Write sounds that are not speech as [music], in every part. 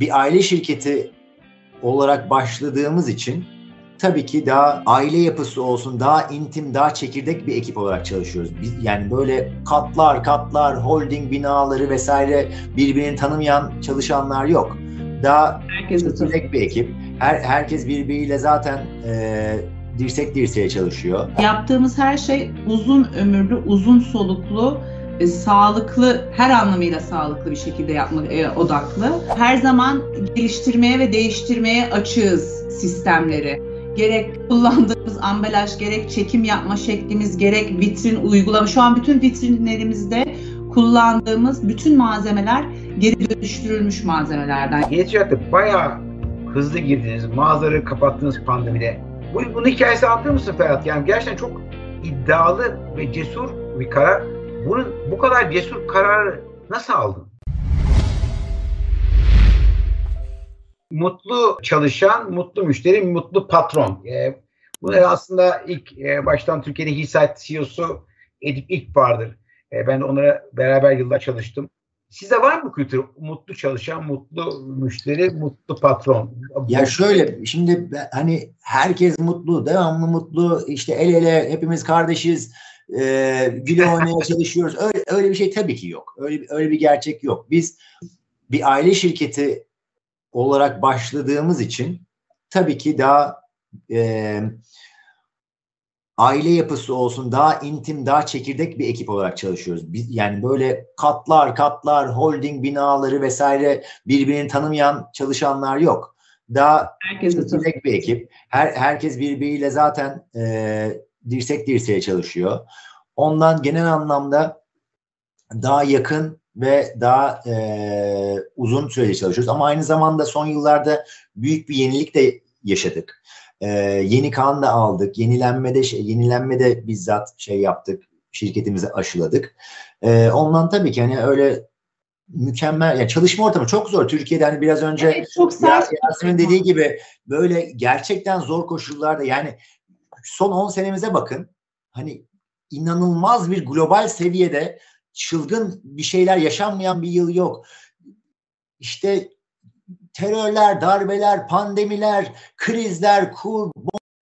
bir aile şirketi olarak başladığımız için tabii ki daha aile yapısı olsun, daha intim, daha çekirdek bir ekip olarak çalışıyoruz. Biz, yani böyle katlar, katlar, holding binaları vesaire birbirini tanımayan çalışanlar yok. Daha Herkes çekirdek bir ekip. Her, herkes birbiriyle zaten e, dirsek dirseğe çalışıyor. Yaptığımız her şey uzun ömürlü, uzun soluklu e, sağlıklı, her anlamıyla sağlıklı bir şekilde yapmak e, odaklı. Her zaman geliştirmeye ve değiştirmeye açığız sistemleri. Gerek kullandığımız ambalaj, gerek çekim yapma şeklimiz, gerek vitrin uygulama. Şu an bütün vitrinlerimizde kullandığımız bütün malzemeler geri dönüştürülmüş malzemelerden. Yeni ticarette bayağı hızlı girdiniz, mağazaları kapattınız pandemide. Bu, bunun hikayesi anlatır mısın Ferhat? Yani gerçekten çok iddialı ve cesur bir karar. Bunun bu kadar cesur kararı nasıl aldın? Mutlu çalışan, mutlu müşteri, mutlu patron. E, bu aslında ilk e, baştan Türkiye'nin Hisat CEO'su Edip İlk vardır. E, ben onlara beraber yıllar çalıştım. Size var mı kültür? Mutlu çalışan, mutlu müşteri, mutlu patron. Ya şöyle şimdi hani herkes mutlu, devamlı mutlu, işte el ele hepimiz kardeşiz, e, güle oynaya çalışıyoruz. Öyle, öyle bir şey tabii ki yok. Öyle, öyle bir gerçek yok. Biz bir aile şirketi olarak başladığımız için tabii ki daha e, aile yapısı olsun, daha intim, daha çekirdek bir ekip olarak çalışıyoruz. Biz, yani böyle katlar, katlar, holding binaları vesaire birbirini tanımayan çalışanlar yok. Daha herkes çekirdek bir ekip. Her, herkes birbiriyle zaten e, dirsek dirseğe çalışıyor. Ondan genel anlamda daha yakın ve daha e, uzun süreli çalışıyoruz. Ama aynı zamanda son yıllarda büyük bir yenilik de yaşadık. E, yeni kan da aldık. Yenilenmede şey, yenilenmede bizzat şey yaptık. Şirketimizi aşıladık. E, ondan tabii ki hani öyle mükemmel yani çalışma ortamı çok zor. Türkiye'de hani biraz önce evet, çok Yasemin dediği gibi böyle gerçekten zor koşullarda yani son 10 senemize bakın. Hani inanılmaz bir global seviyede çılgın bir şeyler yaşanmayan bir yıl yok. İşte terörler, darbeler, pandemiler, krizler, kur,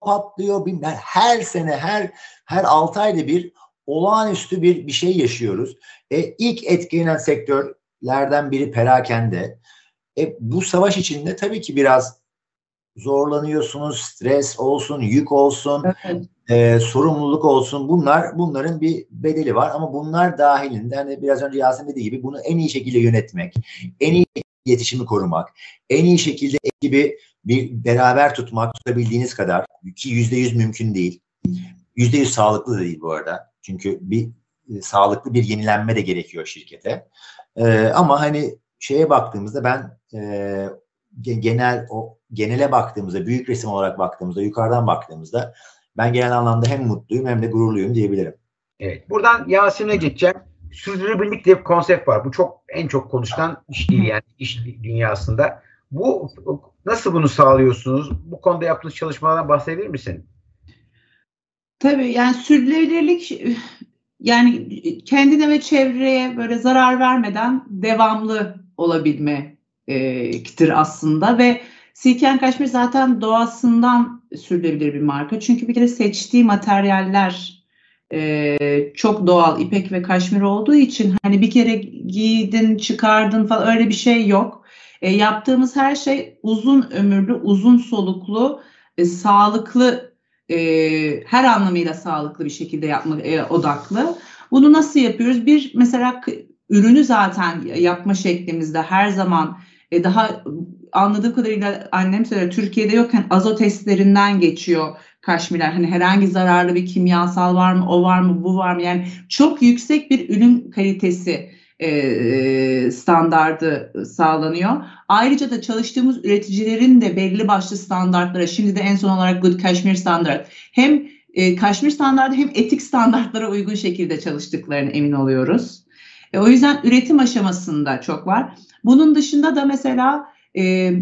patlıyor. Bilmem. Her sene, her her 6 ayda bir olağanüstü bir bir şey yaşıyoruz. E, ilk etkilenen sektörlerden biri perakende. E, bu savaş içinde tabii ki biraz zorlanıyorsunuz, stres olsun, yük olsun, evet. e, sorumluluk olsun. Bunlar bunların bir bedeli var ama bunlar dahilinde hani biraz önce Yasin dediği gibi bunu en iyi şekilde yönetmek, en iyi iletişimi korumak, en iyi şekilde ekibi bir beraber tutmak, tutabildiğiniz kadar ki yüzde yüz mümkün değil. Yüzde yüz sağlıklı da değil bu arada. Çünkü bir e, sağlıklı bir yenilenme de gerekiyor şirkete. E, ama hani şeye baktığımızda ben e, genel o genele baktığımızda, büyük resim olarak baktığımızda, yukarıdan baktığımızda ben genel anlamda hem mutluyum hem de gururluyum diyebilirim. Evet. Buradan Yasin'e geçeceğim. Sürdürülebilirlik diye bir konsept var. Bu çok en çok konuşulan iş değil yani iş dünyasında. Bu nasıl bunu sağlıyorsunuz? Bu konuda yaptığınız çalışmalardan bahsedebilir misin? Tabii yani sürdürülebilirlik yani kendine ve çevreye böyle zarar vermeden devamlı olabilmektir aslında ve Silken Kaşmir zaten doğasından sürdürülebilir bir marka. Çünkü bir kere seçtiği materyaller e, çok doğal ipek ve kaşmir olduğu için hani bir kere giydin çıkardın falan öyle bir şey yok. E, yaptığımız her şey uzun ömürlü, uzun soluklu, e, sağlıklı e, her anlamıyla sağlıklı bir şekilde yapma e, odaklı. Bunu nasıl yapıyoruz? Bir mesela ürünü zaten yapma şeklimizde her zaman e, daha anladığım kadarıyla annem söylüyor Türkiye'de yokken azot testlerinden geçiyor kaşmirler. Hani herhangi zararlı bir kimyasal var mı, o var mı, bu var mı? Yani çok yüksek bir ürün kalitesi e, standardı sağlanıyor. Ayrıca da çalıştığımız üreticilerin de belli başlı standartlara, şimdi de en son olarak Good Kashmir Standard hem e, Kashmir standartı hem etik standartlara uygun şekilde çalıştıklarını emin oluyoruz. E, o yüzden üretim aşamasında çok var. Bunun dışında da mesela e,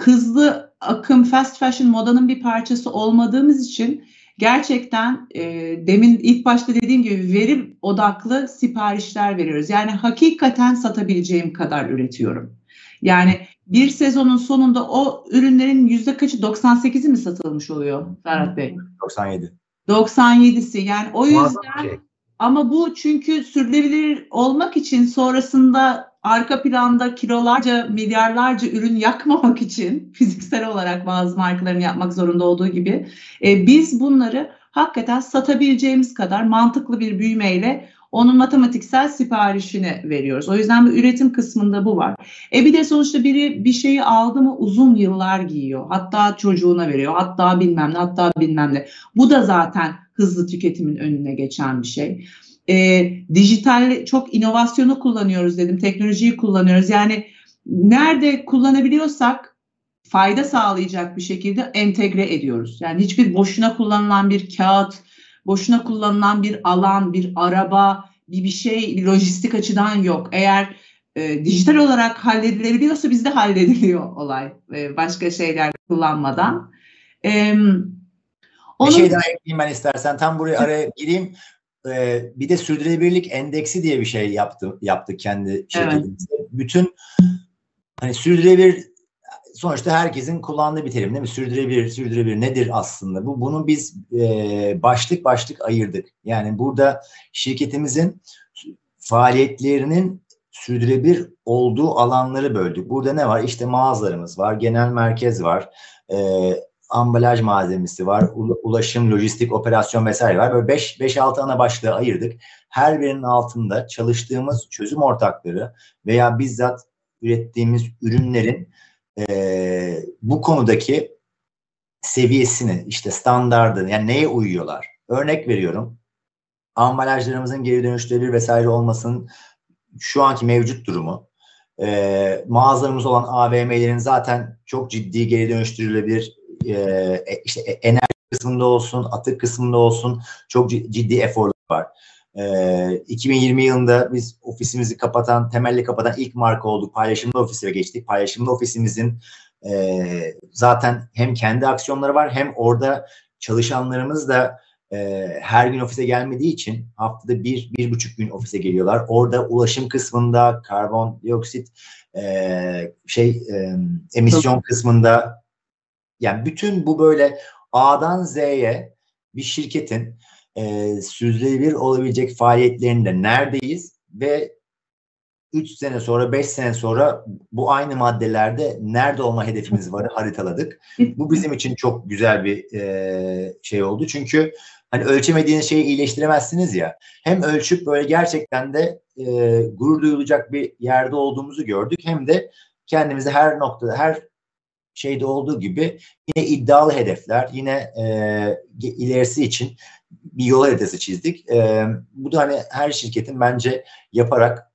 hızlı akım fast fashion modanın bir parçası olmadığımız için gerçekten e, demin ilk başta dediğim gibi veri odaklı siparişler veriyoruz. Yani hakikaten satabileceğim kadar üretiyorum. Yani bir sezonun sonunda o ürünlerin yüzde kaçı 98'i mi satılmış oluyor Ferhat Bey? 97. 97'si yani o yüzden şey. ama bu çünkü sürdürülebilir olmak için sonrasında arka planda kilolarca, milyarlarca ürün yakmamak için [laughs] fiziksel olarak bazı markaların yapmak zorunda olduğu gibi e, biz bunları hakikaten satabileceğimiz kadar mantıklı bir büyümeyle onun matematiksel siparişini veriyoruz. O yüzden bu üretim kısmında bu var. E bir de sonuçta biri bir şeyi aldı mı uzun yıllar giyiyor. Hatta çocuğuna veriyor. Hatta bilmem ne, hatta bilmem ne. Bu da zaten hızlı tüketimin önüne geçen bir şey. E, dijital çok inovasyonu kullanıyoruz dedim. Teknolojiyi kullanıyoruz. Yani nerede kullanabiliyorsak fayda sağlayacak bir şekilde entegre ediyoruz. Yani hiçbir boşuna kullanılan bir kağıt, boşuna kullanılan bir alan, bir araba, bir bir şey, bir lojistik açıdan yok. Eğer e, dijital olarak halledilebiliyorsa bizde hallediliyor olay. E, başka şeyler kullanmadan. E, Bir şey daha ekleyeyim ben istersen. Tam buraya araya gireyim. Ee, bir de sürdürülebilirlik endeksi diye bir şey yaptı, yaptık kendi şirketimizde. Evet. Bütün hani sürdürülebilir sonuçta herkesin kullandığı bir terim değil mi? Sürdürülebilir, sürdürülebilir nedir aslında? Bu bunu biz e, başlık başlık ayırdık. Yani burada şirketimizin faaliyetlerinin sürdürülebilir olduğu alanları böldük. Burada ne var? İşte mağazalarımız var, genel merkez var, e, ambalaj malzemesi var, ulaşım, lojistik, operasyon vesaire var. Böyle 5-6 ana başlığı ayırdık. Her birinin altında çalıştığımız çözüm ortakları veya bizzat ürettiğimiz ürünlerin e, bu konudaki seviyesini, işte standardı, yani neye uyuyorlar? Örnek veriyorum. Ambalajlarımızın geri dönüştürülebilir vesaire olmasının şu anki mevcut durumu. E, mağazalarımız olan AVM'lerin zaten çok ciddi geri dönüştürülebilir e, işte enerji kısmında olsun, atık kısmında olsun çok ciddi efor var. E, 2020 yılında biz ofisimizi kapatan, temelli kapatan ilk marka olduk. Paylaşımlı ofise geçtik. Paylaşımlı ofisimizin e, zaten hem kendi aksiyonları var hem orada çalışanlarımız da e, her gün ofise gelmediği için haftada bir, bir buçuk gün ofise geliyorlar. Orada ulaşım kısmında karbondioksit e, şey e, emisyon kısmında yani bütün bu böyle A'dan Z'ye bir şirketin e, sürdürülebilir olabilecek faaliyetlerinde neredeyiz ve 3 sene sonra 5 sene sonra bu aynı maddelerde nerede olma hedefimiz var haritaladık. Bu bizim için çok güzel bir e, şey oldu. Çünkü hani ölçemediğiniz şeyi iyileştiremezsiniz ya. Hem ölçüp böyle gerçekten de e, gurur duyulacak bir yerde olduğumuzu gördük. Hem de kendimizi her noktada, her şeyde olduğu gibi yine iddialı hedefler, yine e, ilerisi için bir yol haritası çizdik. E, bu da hani her şirketin bence yaparak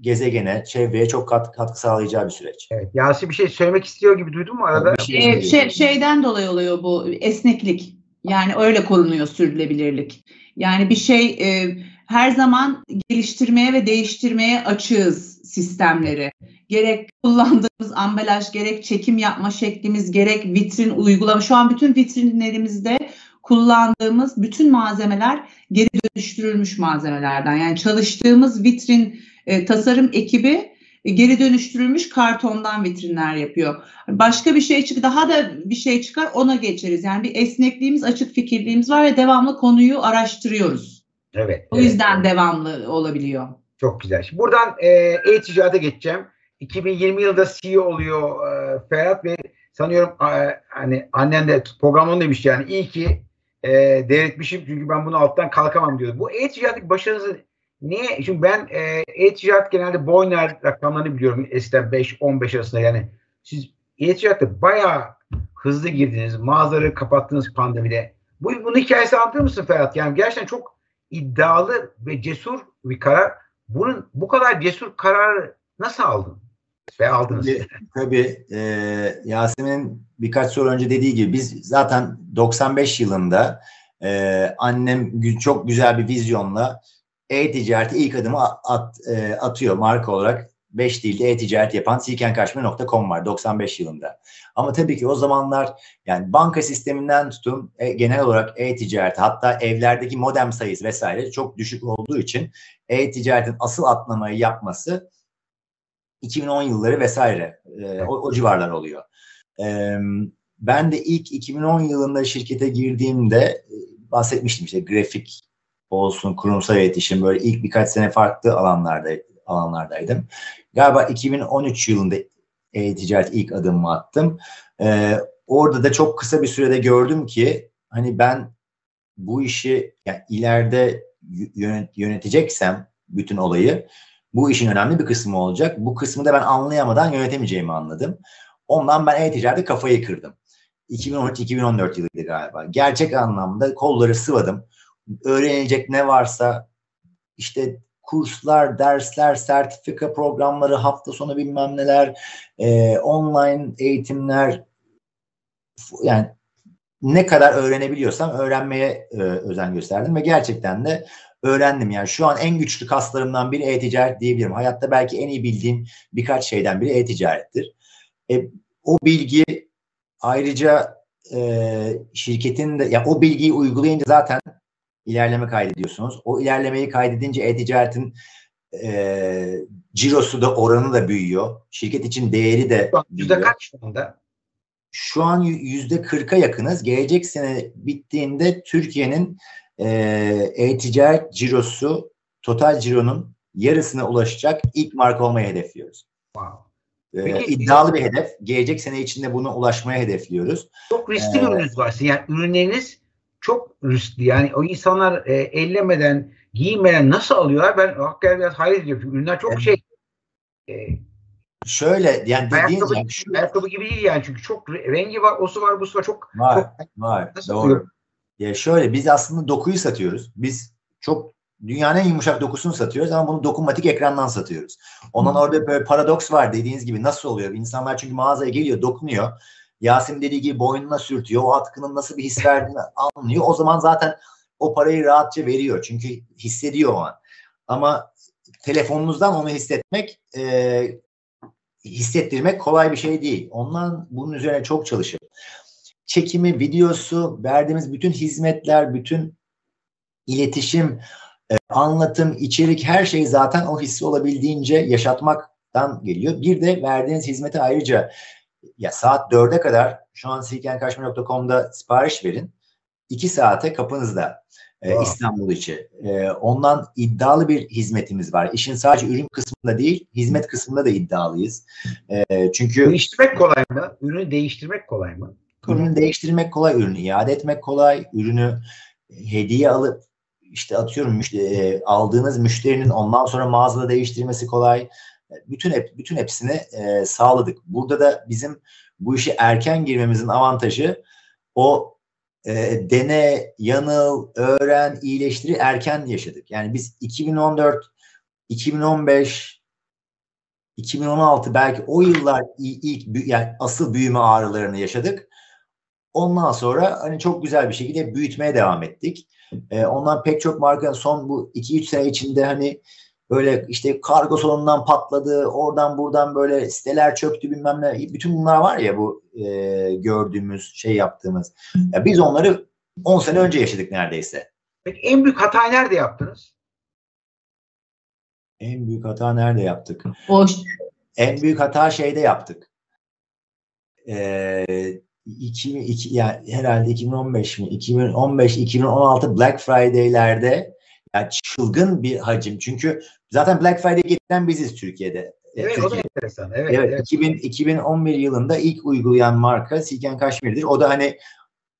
gezegene, çevreye çok kat, katkı sağlayacağı bir süreç. Evet. Yasin bir şey söylemek istiyor gibi duydum mu arada? Şey, ee, şey, şeyden dolayı oluyor bu esneklik. Yani öyle korunuyor sürdürülebilirlik. Yani bir şey e, her zaman geliştirmeye ve değiştirmeye açığız sistemleri. Gerek kullandığımız ambalaj, gerek çekim yapma şeklimiz, gerek vitrin uygulama. Şu an bütün vitrinlerimizde kullandığımız bütün malzemeler geri dönüştürülmüş malzemelerden. Yani çalıştığımız vitrin e, tasarım ekibi e, geri dönüştürülmüş kartondan vitrinler yapıyor. Başka bir şey çık daha da bir şey çıkar ona geçeriz. Yani bir esnekliğimiz, açık fikirliğimiz var ve devamlı konuyu araştırıyoruz. Evet. O yüzden evet. devamlı olabiliyor. Çok güzel. Şimdi buradan e, e-ticarete geçeceğim. 2020 yılında CEO oluyor e, Ferhat Bey. Sanıyorum e, hani annen de programını demiş yani iyi ki e, devretmişim çünkü ben bunu alttan kalkamam diyordu. Bu e-ticaretteki başarınızı niye? Çünkü ben e, e-ticaret genelde Boyner rakamlarını biliyorum. Eskiden 5-15 arasında yani siz e-ticarette bayağı hızlı girdiniz. Mağazaları kapattınız pandemide. Bu, bunun hikayesi anlatır mısın Ferhat? Yani gerçekten çok iddialı ve cesur bir karar. Bunun bu kadar cesur kararı nasıl aldın? Ve aldınız. Tabii, tabii e, Yasemin'in birkaç soru önce dediği gibi biz zaten 95 yılında e, annem çok güzel bir vizyonla e-ticarete ilk adımı at, e, atıyor marka olarak 5 dilde e-ticaret yapan silkenkaşmir.com var 95 yılında. Ama tabii ki o zamanlar yani banka sisteminden tutun e, genel olarak e-ticaret hatta evlerdeki modem sayısı vesaire çok düşük olduğu için e-ticaretin asıl atlamayı yapması 2010 yılları vesaire e, o, o civarlar oluyor. E, ben de ilk 2010 yılında şirkete girdiğimde e, bahsetmiştim işte grafik olsun, kurumsal iletişim böyle ilk birkaç sene farklı alanlarda alanlardaydım. Galiba 2013 yılında e-ticaret ilk adımımı attım. Ee, orada da çok kısa bir sürede gördüm ki hani ben bu işi yani ileride yöneteceksem bütün olayı bu işin önemli bir kısmı olacak. Bu kısmı da ben anlayamadan yönetemeyeceğimi anladım. Ondan ben e-ticarette kafayı kırdım. 2013-2014 yılıydı galiba. Gerçek anlamda kolları sıvadım. Öğrenecek ne varsa işte kurslar, dersler, sertifika programları, hafta sonu bilmem neler, e, online eğitimler yani ne kadar öğrenebiliyorsam öğrenmeye e, özen gösterdim ve gerçekten de öğrendim. Yani şu an en güçlü kaslarımdan biri e-ticaret diyebilirim. Hayatta belki en iyi bildiğim birkaç şeyden biri e-ticarettir. E, o bilgi ayrıca e, şirketin de ya o bilgiyi uygulayınca zaten ilerleme kaydediyorsunuz. O ilerlemeyi kaydedince e-ticaretin e, cirosu da oranı da büyüyor. Şirket için değeri de büyüyor. Yüzde kaç şu anda? Şu an yüzde kırka yakınız. Gelecek sene bittiğinde Türkiye'nin e, e-ticaret cirosu total cironun yarısına ulaşacak ilk marka olmayı hedefliyoruz. Wow. Ee, Peki, iddialı bir hedef. Gelecek sene içinde bunu ulaşmaya hedefliyoruz. Çok riskli ee, bir ürününüz var. Yani ürünleriniz çok riskli. Yani o insanlar e, ellemeden, giymeden nasıl alıyorlar? Ben hakikaten biraz hayret ediyorum. Çünkü ürünler çok şey e, Şöyle yani dediğin ayakkabı, yani şu, ayakkabı gibi değil yani çünkü çok rengi var, osu var, busu var çok var, çok, var. Doğru. Ya şöyle biz aslında dokuyu satıyoruz. Biz çok dünyanın en yumuşak dokusunu satıyoruz ama bunu dokunmatik ekrandan satıyoruz. Onun orada böyle paradoks var dediğiniz gibi nasıl oluyor? İnsanlar çünkü mağazaya geliyor, dokunuyor. Yasin dediği gibi boynuna sürtüyor. O atkının nasıl bir his verdiğini anlıyor. O zaman zaten o parayı rahatça veriyor. Çünkü hissediyor o an. Ama telefonunuzdan onu hissetmek e, hissettirmek kolay bir şey değil. Ondan bunun üzerine çok çalışıp çekimi, videosu, verdiğimiz bütün hizmetler, bütün iletişim, e, anlatım, içerik her şey zaten o hissi olabildiğince yaşatmaktan geliyor. Bir de verdiğiniz hizmeti ayrıca ya saat 4'e kadar şu an silkenkaşmir.com'da sipariş verin. 2 saate kapınızda e, wow. İstanbul içi. E, ondan iddialı bir hizmetimiz var. İşin sadece ürün kısmında değil, hizmet kısmında da iddialıyız. E, çünkü değiştirmek kolay mı? Ürünü değiştirmek kolay mı? Ürünü değiştirmek kolay, ürünü iade etmek kolay, ürünü hediye alıp işte atıyorum müşteri, e, aldığınız müşterinin ondan sonra mağazada değiştirmesi kolay. Bütün hep bütün hepsini e, sağladık. Burada da bizim bu işe erken girmemizin avantajı o e, dene, yanıl, öğren, iyileştiri erken yaşadık. Yani biz 2014, 2015, 2016 belki o yıllar ilk yani asıl büyüme ağrılarını yaşadık. Ondan sonra hani çok güzel bir şekilde büyütmeye devam ettik. E, ondan pek çok markanın son bu 2-3 sene içinde hani böyle işte kargo sorunundan patladı, oradan buradan böyle siteler çöktü bilmem ne. Bütün bunlar var ya bu e, gördüğümüz, şey yaptığımız. Ya biz onları 10 sene önce yaşadık neredeyse. Peki en büyük hata nerede yaptınız? En büyük hata nerede yaptık? Boş. En büyük hata şeyde yaptık. Ee, 2002 yani herhalde 2015 mi 2015 2016 Black Friday'lerde yani çılgın bir hacim. Çünkü zaten Black Friday getiren biziz Türkiye'de. E, evet Türkiye. o da enteresan. Evet, evet, evet. 2000, 2011 yılında ilk uygulayan marka Silken Kaşmir'dir. O da hani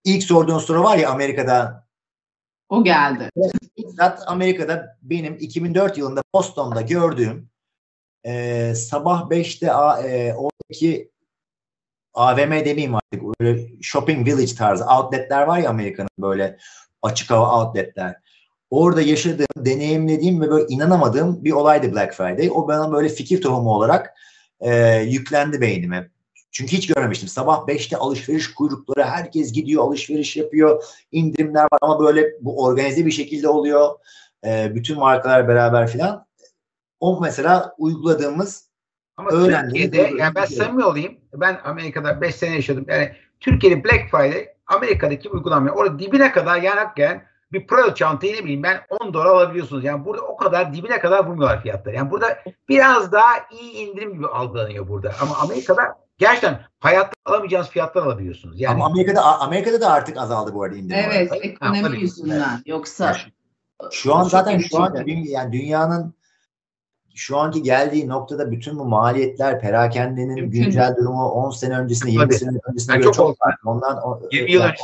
ilk sorduğun soru var ya Amerika'da o geldi. Bizzat Amerika'da benim 2004 yılında Boston'da gördüğüm e, sabah 5'te a, e, oradaki AVM demeyeyim artık böyle shopping village tarzı outletler var ya Amerika'nın böyle açık hava outletler. Orada yaşadığım, deneyimlediğim ve böyle inanamadığım bir olaydı Black Friday. O bana böyle fikir tohumu olarak e, yüklendi beynime. Çünkü hiç görmemiştim. Sabah 5'te alışveriş kuyrukları, herkes gidiyor, alışveriş yapıyor, indirimler var ama böyle bu organize bir şekilde oluyor. E, bütün markalar beraber filan. O mesela uyguladığımız ama Türkiye'de yani ben samimi olayım. Ben Amerika'da 5 sene yaşadım. Yani Türkiye'de Black Friday Amerika'daki uygulanmıyor. Orada dibine kadar yani bir Prada çantayı ne bileyim ben 10 dolar alabiliyorsunuz. Yani burada o kadar dibine kadar vurmuyorlar fiyatları. Yani burada biraz daha iyi indirim gibi algılanıyor burada. Ama Amerika'da gerçekten hayatta alamayacağınız fiyatlar alabiliyorsunuz. Yani Ama Amerika'da Amerika'da da artık azaldı bu arada indirim. Evet, oranı. ekonomi tabii. yüzünden. Yoksa Şu an zaten şu an yani dünyanın şu anki geldiği noktada bütün bu maliyetler, perakendenin Mümkün. güncel durumu 10 sene öncesinde, 20 Tabii. sene öncesine Yani göre çok farklı. Ondan o- 20 yıl yani.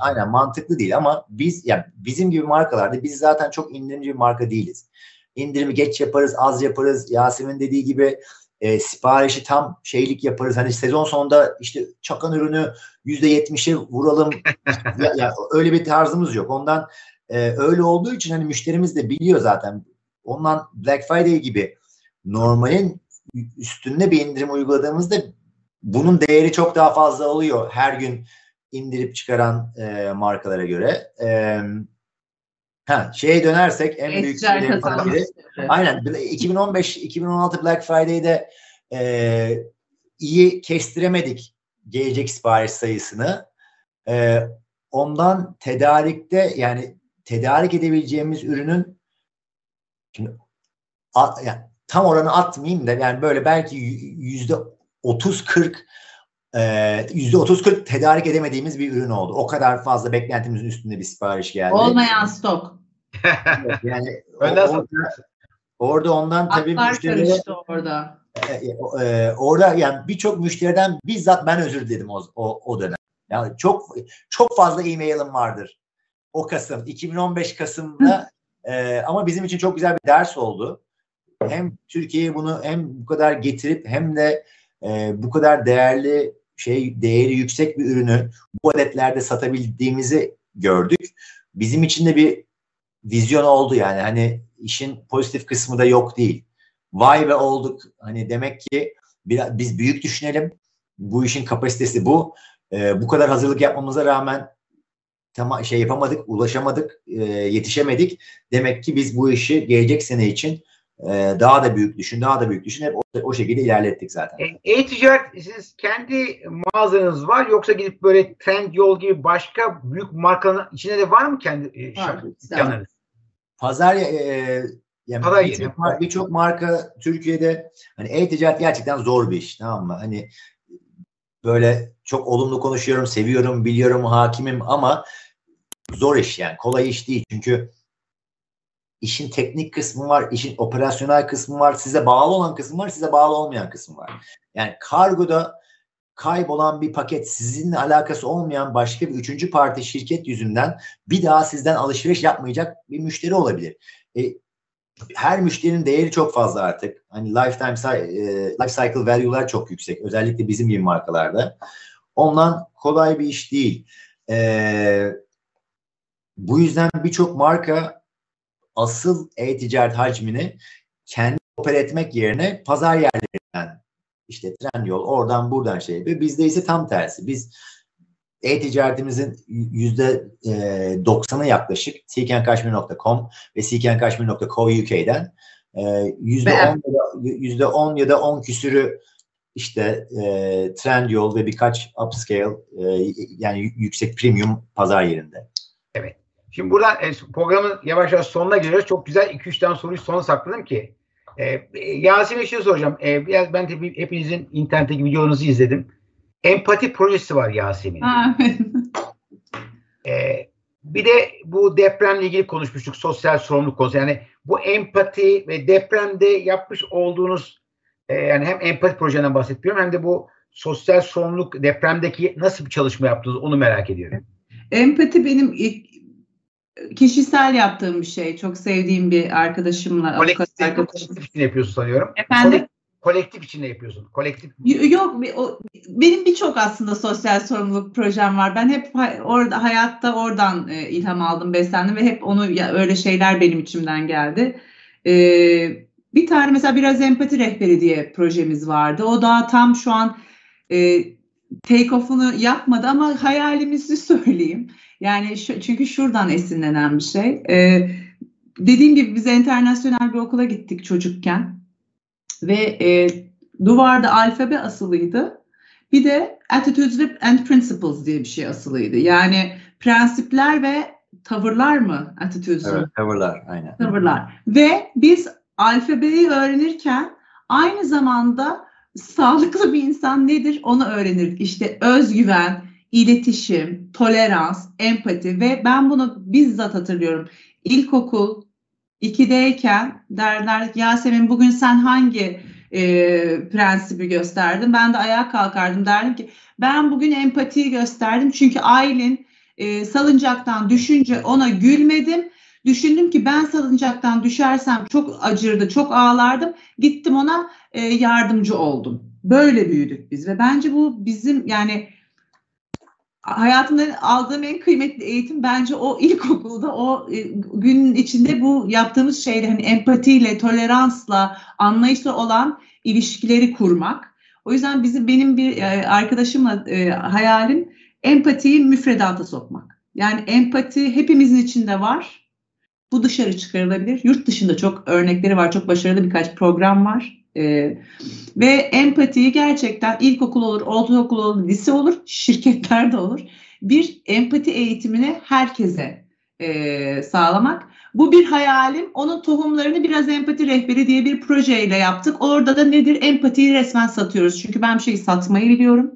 Aynen mantıklı değil ama biz ya bizim gibi markalarda biz zaten çok indirimci bir marka değiliz. İndirimi geç yaparız, az yaparız. Yasemin dediği gibi e, siparişi tam şeylik yaparız. Hani sezon sonunda işte çakan ürünü %70'e vuralım. [laughs] ya, ya öyle bir tarzımız yok. Ondan e, öyle olduğu için hani müşterimiz de biliyor zaten. Ondan Black Friday gibi normalin üstünde bir indirim uyguladığımızda bunun değeri çok daha fazla oluyor her gün indirip çıkaran e, markalara göre. E, ha, şeye dönersek en büyük şeylerimizden biri. Aynen. 2015-2016 Black Friday'de e, iyi kestiremedik gelecek sipariş sayısını. E, ondan tedarikte yani tedarik edebileceğimiz ürünün şimdi a- yani tam oranı atmayayım da yani böyle belki yüzde 30-40 e, yüzde 30-40 tedarik edemediğimiz bir ürün oldu. O kadar fazla beklentimizin üstünde bir sipariş geldi. Olmayan stok. Evet, yani [laughs] Önden orada, orada ondan tabii Atlar müşterilere karıştı orada. e, e, orada yani birçok müşteriden bizzat ben özür diledim o, o, o dönem. Yani çok çok fazla e-mailim vardır. O Kasım 2015 Kasım'da [laughs] e, ama bizim için çok güzel bir ders oldu. Hem Türkiye'ye bunu hem bu kadar getirip hem de e, bu kadar değerli şey değeri yüksek bir ürünü bu adetlerde satabildiğimizi gördük. Bizim için de bir vizyon oldu yani hani işin pozitif kısmı da yok değil. Vay be olduk. Hani demek ki biraz, biz büyük düşünelim. Bu işin kapasitesi bu. Ee, bu kadar hazırlık yapmamıza rağmen tamam şey yapamadık, ulaşamadık, e, yetişemedik. Demek ki biz bu işi gelecek sene için e, daha da büyük düşün, daha da büyük düşün. Hep o, o şekilde ilerlettik zaten. E, E-ticaret siz kendi mağazanız var yoksa gidip böyle Trendyol gibi başka büyük markanın içinde de var mı kendi e, dükkanlarınız? Pazar e, yani birçok mar- birçok marka Türkiye'de hani e-ticaret gerçekten zor bir iş tamam mı? Hani böyle çok olumlu konuşuyorum, seviyorum, biliyorum, hakimim ama zor iş yani kolay iş değil çünkü işin teknik kısmı var, işin operasyonel kısmı var, size bağlı olan kısmı var, size bağlı olmayan kısmı var. Yani kargoda kaybolan bir paket sizinle alakası olmayan başka bir üçüncü parti şirket yüzünden bir daha sizden alışveriş yapmayacak bir müşteri olabilir. E, her müşterinin değeri çok fazla artık. Hani lifetime e, life cycle value'lar çok yüksek. Özellikle bizim gibi markalarda. Ondan kolay bir iş değil. E, bu yüzden birçok marka asıl e-ticaret hacmini kendi opere etmek yerine pazar yerlerinden işte Trendyol oradan buradan şey yapıyor. Bizde ise tam tersi. Biz e-ticaretimizin yüzde e, 90'ı yaklaşık seekankaşmir.com ve seekankaşmir.co.uk'den e, yüzde Ve- 10 ya da yüzde 10 ya da 10 küsürü işte e, Trendyol ve birkaç upscale e, yani yüksek premium pazar yerinde. Şimdi buradan e, programın yavaş yavaş sonuna geliyoruz. Çok güzel 2-3 tane soruyu sona sakladım ki. E, e, Yasin'e şey soracağım. E, biraz ben de hepinizin internetteki videolarınızı izledim. Empati projesi var evet. Ee, bir de bu depremle ilgili konuşmuştuk. Sosyal sorumluluk konusu. Yani bu empati ve depremde yapmış olduğunuz e, yani hem empati projenden bahsetmiyorum hem de bu sosyal sorumluluk depremdeki nasıl bir çalışma yaptınız onu merak ediyorum. Empati benim ilk kişisel yaptığım bir şey. Çok sevdiğim bir arkadaşımla, Kolektif, arkadaşım. kolektif için yapıyorsun sanıyorum. Efendim? Kolek- kolektif içinde yapıyorsun. Kolektif. Yok o, benim birçok aslında sosyal sorumluluk projem var. Ben hep orada hayatta oradan e, ilham aldım, beslendim ve hep onu ya, öyle şeyler benim içimden geldi. E, bir tane mesela biraz empati rehberi diye projemiz vardı. O daha tam şu an e, take off'unu yapmadı ama hayalimizi söyleyeyim. Yani şu, çünkü şuradan esinlenen bir şey. E, dediğim gibi biz internasyonel bir okula gittik çocukken ve e, duvarda alfabe asılıydı. Bir de attitudes and principles diye bir şey asılıydı. Yani prensipler ve tavırlar mı? Attitudes. Evet, tavırlar aynen. Tavırlar. Ve biz alfabeyi öğrenirken aynı zamanda sağlıklı bir insan nedir onu öğrenirdik. İşte özgüven, iletişim, tolerans, empati ve ben bunu bizzat hatırlıyorum. İlkokul 2'deyken derler Yasemin bugün sen hangi e, prensibi gösterdin? Ben de ayağa kalkardım derdim ki ben bugün empatiyi gösterdim çünkü Aylin e, salıncaktan düşünce ona gülmedim. Düşündüm ki ben salıncaktan düşersem çok acırdı, çok ağlardım. Gittim ona e, yardımcı oldum. Böyle büyüdük biz ve bence bu bizim yani hayatımda aldığım en kıymetli eğitim bence o ilkokulda o e, günün içinde bu yaptığımız şeyle hani empatiyle, toleransla, anlayışla olan ilişkileri kurmak. O yüzden bizim benim bir e, arkadaşımla e, hayalim empatiyi müfredata sokmak. Yani empati hepimizin içinde var. Bu dışarı çıkarılabilir. Yurt dışında çok örnekleri var. Çok başarılı birkaç program var. Ee, ve empatiyi gerçekten ilkokul olur, ortaokul olur, lise olur, şirketlerde olur. Bir empati eğitimini herkese e, sağlamak. Bu bir hayalim. Onun tohumlarını biraz empati rehberi diye bir projeyle yaptık. Orada da nedir? Empatiyi resmen satıyoruz. Çünkü ben bir şeyi satmayı biliyorum.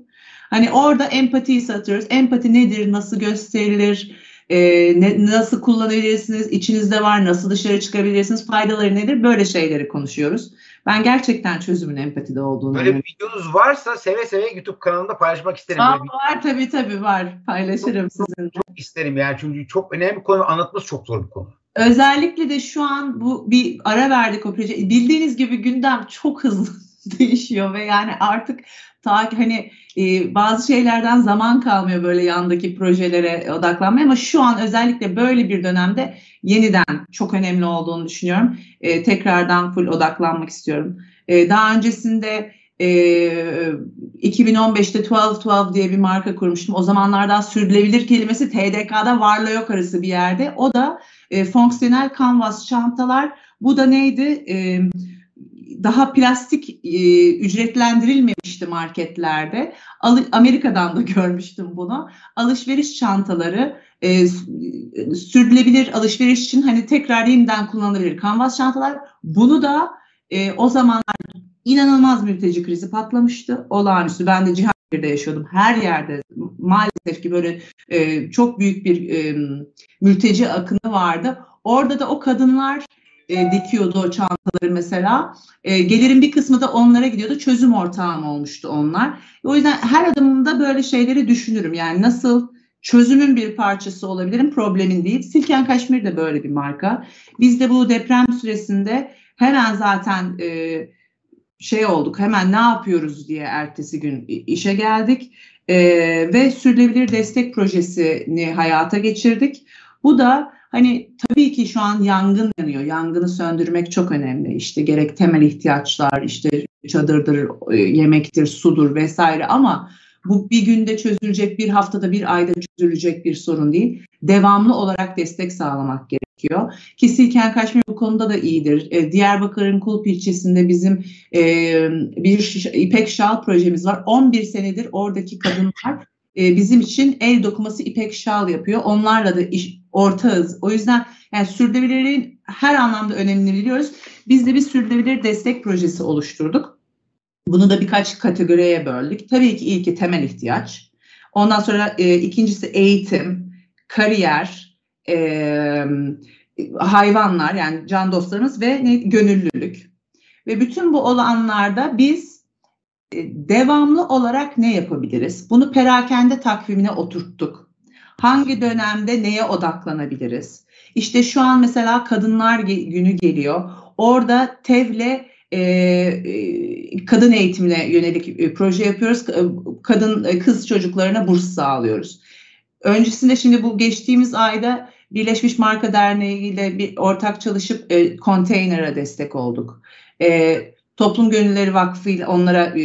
Hani orada empatiyi satıyoruz. Empati nedir? Nasıl gösterilir? E, ne, nasıl kullanabilirsiniz, içinizde var, nasıl dışarı çıkabilirsiniz, faydaları nedir? Böyle şeyleri konuşuyoruz. Ben gerçekten çözümün empatide olduğunu Böyle bir videonuz varsa seve seve YouTube kanalında paylaşmak isterim. Aa, var tabii tabii var. Paylaşırım çok, sizinle. Çok isterim yani çünkü çok önemli bir konu anlatması çok zor bir konu. Özellikle de şu an bu bir ara verdik o proje. Bildiğiniz gibi gündem çok hızlı [laughs] değişiyor ve yani artık ta hani e, bazı şeylerden zaman kalmıyor böyle yandaki projelere odaklanmaya ama şu an özellikle böyle bir dönemde yeniden çok önemli olduğunu düşünüyorum. E, tekrardan full odaklanmak istiyorum. E, daha öncesinde e, 2015'te 1212 diye bir marka kurmuştum. O zamanlardan sürdürülebilir kelimesi TDK'da varla yok arası bir yerde. O da e, fonksiyonel kanvas çantalar. Bu da neydi? E, daha plastik e, ücretlendirilmemişti marketlerde. Al, Amerika'dan da [laughs] görmüştüm bunu. Alışveriş çantaları e, sürdürülebilir alışveriş için hani tekrar yeniden kullanılabilir kanvas çantalar. Bunu da e, o zamanlar inanılmaz mülteci krizi patlamıştı. Olağanüstü. Ben de Cihangir'de yaşıyordum. Her yerde maalesef ki böyle e, çok büyük bir e, mülteci akını vardı. Orada da o kadınlar e, dikiyordu o çantaları mesela. E, gelirin bir kısmı da onlara gidiyordu. Çözüm ortağım olmuştu onlar. O yüzden her adımımda böyle şeyleri düşünürüm. Yani nasıl çözümün bir parçası olabilirim, problemin değil. Silken Kaşmir de böyle bir marka. Biz de bu deprem süresinde hemen zaten e, şey olduk, hemen ne yapıyoruz diye ertesi gün işe geldik. E, ve sürdürülebilir destek projesini hayata geçirdik. Bu da Hani tabii ki şu an yangın yanıyor. Yangını söndürmek çok önemli. İşte gerek temel ihtiyaçlar, işte çadırdır, e, yemektir, sudur vesaire ama bu bir günde çözülecek, bir haftada, bir ayda çözülecek bir sorun değil. Devamlı olarak destek sağlamak gerekiyor. Ki Silken Kaşmir bu konuda da iyidir. E, Diyarbakır'ın Kulp ilçesinde bizim e, bir İpek Şal projemiz var. 11 senedir oradaki kadınlar e, bizim için el dokuması ipek şal yapıyor. Onlarla da iş, ortağız. O yüzden yani sürdürülebilirliğin her anlamda önemini biliyoruz. Biz de bir sürdürülebilir destek projesi oluşturduk. Bunu da birkaç kategoriye böldük. Tabii ki ilki temel ihtiyaç. Ondan sonra e, ikincisi eğitim, kariyer, e, hayvanlar yani can dostlarımız ve ne, gönüllülük. Ve bütün bu olanlarda biz devamlı olarak ne yapabiliriz? Bunu perakende takvimine oturttuk. Hangi dönemde neye odaklanabiliriz? İşte şu an mesela Kadınlar Günü geliyor. Orada TEV'le e, e, kadın eğitimine yönelik e, proje yapıyoruz. E, kadın e, kız çocuklarına burs sağlıyoruz. Öncesinde şimdi bu geçtiğimiz ayda Birleşmiş Marka Derneği ile bir ortak çalışıp e, konteyner'a destek olduk. E, Toplum Gönülleri Vakfı ile onlara e,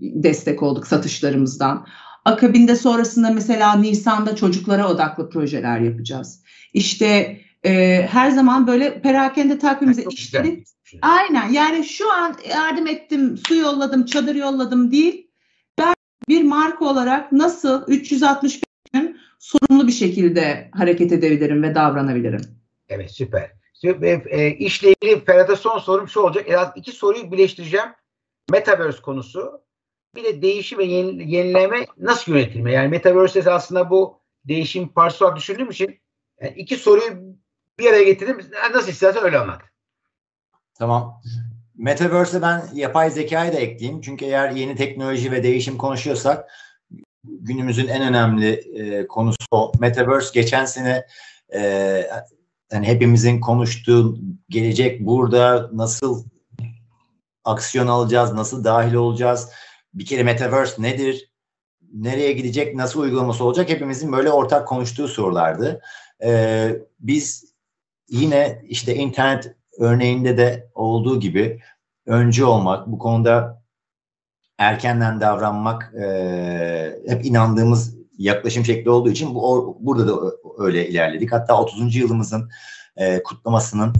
destek olduk satışlarımızdan. Akabinde sonrasında mesela Nisan'da çocuklara odaklı projeler yapacağız. İşte e, her zaman böyle perakende takvimimize işleri. Aynen yani şu an yardım ettim, su yolladım, çadır yolladım değil. Ben bir marka olarak nasıl 365 gün sorumlu bir şekilde hareket edebilirim ve davranabilirim. Evet süper. E, e, işle ilgili Ferhat'a son sorum şu olacak. En iki soruyu birleştireceğim. Metaverse konusu. Bir de değişim ve yenileme nasıl yönetilme? Yani Metaverse aslında bu değişim parçası olarak düşündüğüm için yani iki soruyu bir araya getirdim. Nasıl istersen öyle anlat. Tamam. Metaverse'e ben yapay zekayı da ekleyeyim. Çünkü eğer yeni teknoloji ve değişim konuşuyorsak günümüzün en önemli e, konusu o. Metaverse geçen sene e, yani hepimizin konuştuğu gelecek burada nasıl aksiyon alacağız, nasıl dahil olacağız? Bir kere Metaverse nedir? Nereye gidecek, nasıl uygulaması olacak? Hepimizin böyle ortak konuştuğu sorulardı. Ee, biz yine işte internet örneğinde de olduğu gibi öncü olmak, bu konuda erkenden davranmak e, hep inandığımız yaklaşım şekli olduğu için bu or, burada da öyle ilerledik. Hatta 30. yılımızın e, kutlamasının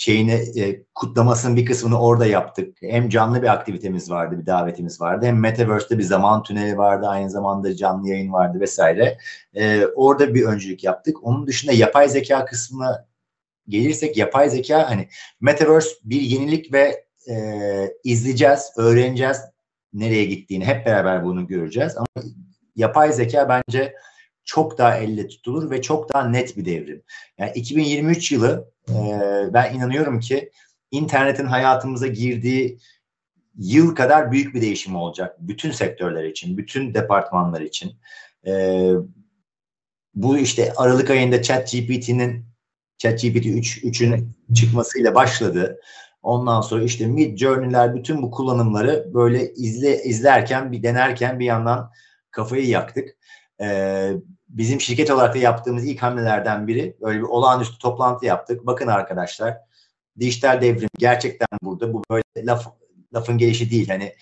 şeyini e, kutlamasının bir kısmını orada yaptık. Hem canlı bir aktivitemiz vardı, bir davetimiz vardı. Hem Metaverse'de bir zaman tüneli vardı, aynı zamanda canlı yayın vardı vesaire. E, orada bir öncülük yaptık. Onun dışında yapay zeka kısmına gelirsek yapay zeka hani Metaverse bir yenilik ve e, izleyeceğiz, öğreneceğiz nereye gittiğini hep beraber bunu göreceğiz. Ama yapay zeka bence çok daha elle tutulur ve çok daha net bir devrim. Yani 2023 yılı e, ben inanıyorum ki internetin hayatımıza girdiği yıl kadar büyük bir değişim olacak. Bütün sektörler için, bütün departmanlar için. E, bu işte Aralık ayında ChatGPT'nin ChatGPT 3 3'ün çıkmasıyla başladı. Ondan sonra işte Mid Journey'ler bütün bu kullanımları böyle izle izlerken bir denerken bir yandan kafayı yaktık. Ee, bizim şirket olarak da yaptığımız ilk hamlelerden biri böyle bir olağanüstü toplantı yaptık. Bakın arkadaşlar dijital devrim gerçekten burada. Bu böyle laf, lafın gelişi değil. Hani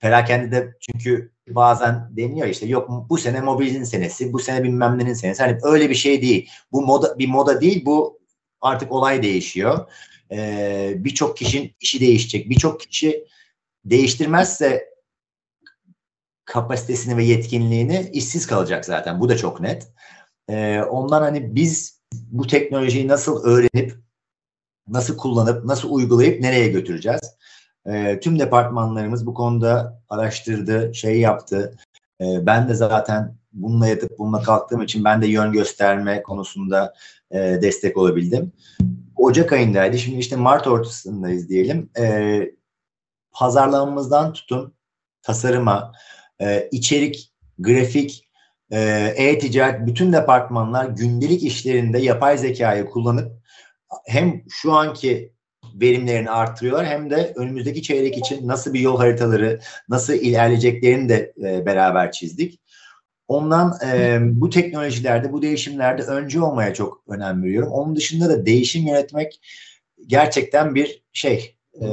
perakende de çünkü bazen deniyor işte yok bu sene mobilin senesi, bu sene bilmem nenin senesi. Hani öyle bir şey değil. Bu moda bir moda değil. Bu artık olay değişiyor. Ee, birçok kişinin işi değişecek. Birçok kişi değiştirmezse kapasitesini ve yetkinliğini işsiz kalacak zaten. Bu da çok net. Ee, ondan hani biz bu teknolojiyi nasıl öğrenip, nasıl kullanıp, nasıl uygulayıp nereye götüreceğiz? Ee, tüm departmanlarımız bu konuda araştırdı, şey yaptı. Ee, ben de zaten bununla yatıp bununla kalktığım için ben de yön gösterme konusunda e, destek olabildim. Ocak ayındaydı. Şimdi işte Mart ortasındayız diyelim. E, pazarlamamızdan tutun tasarıma, e, içerik, grafik, e, e-ticaret bütün departmanlar gündelik işlerinde yapay zekayı kullanıp hem şu anki verimlerini arttırıyorlar hem de önümüzdeki çeyrek için nasıl bir yol haritaları, nasıl ilerleyeceklerini de e, beraber çizdik. Ondan e, bu teknolojilerde, bu değişimlerde öncü olmaya çok önem veriyorum. Onun dışında da değişim yönetmek gerçekten bir şey, e,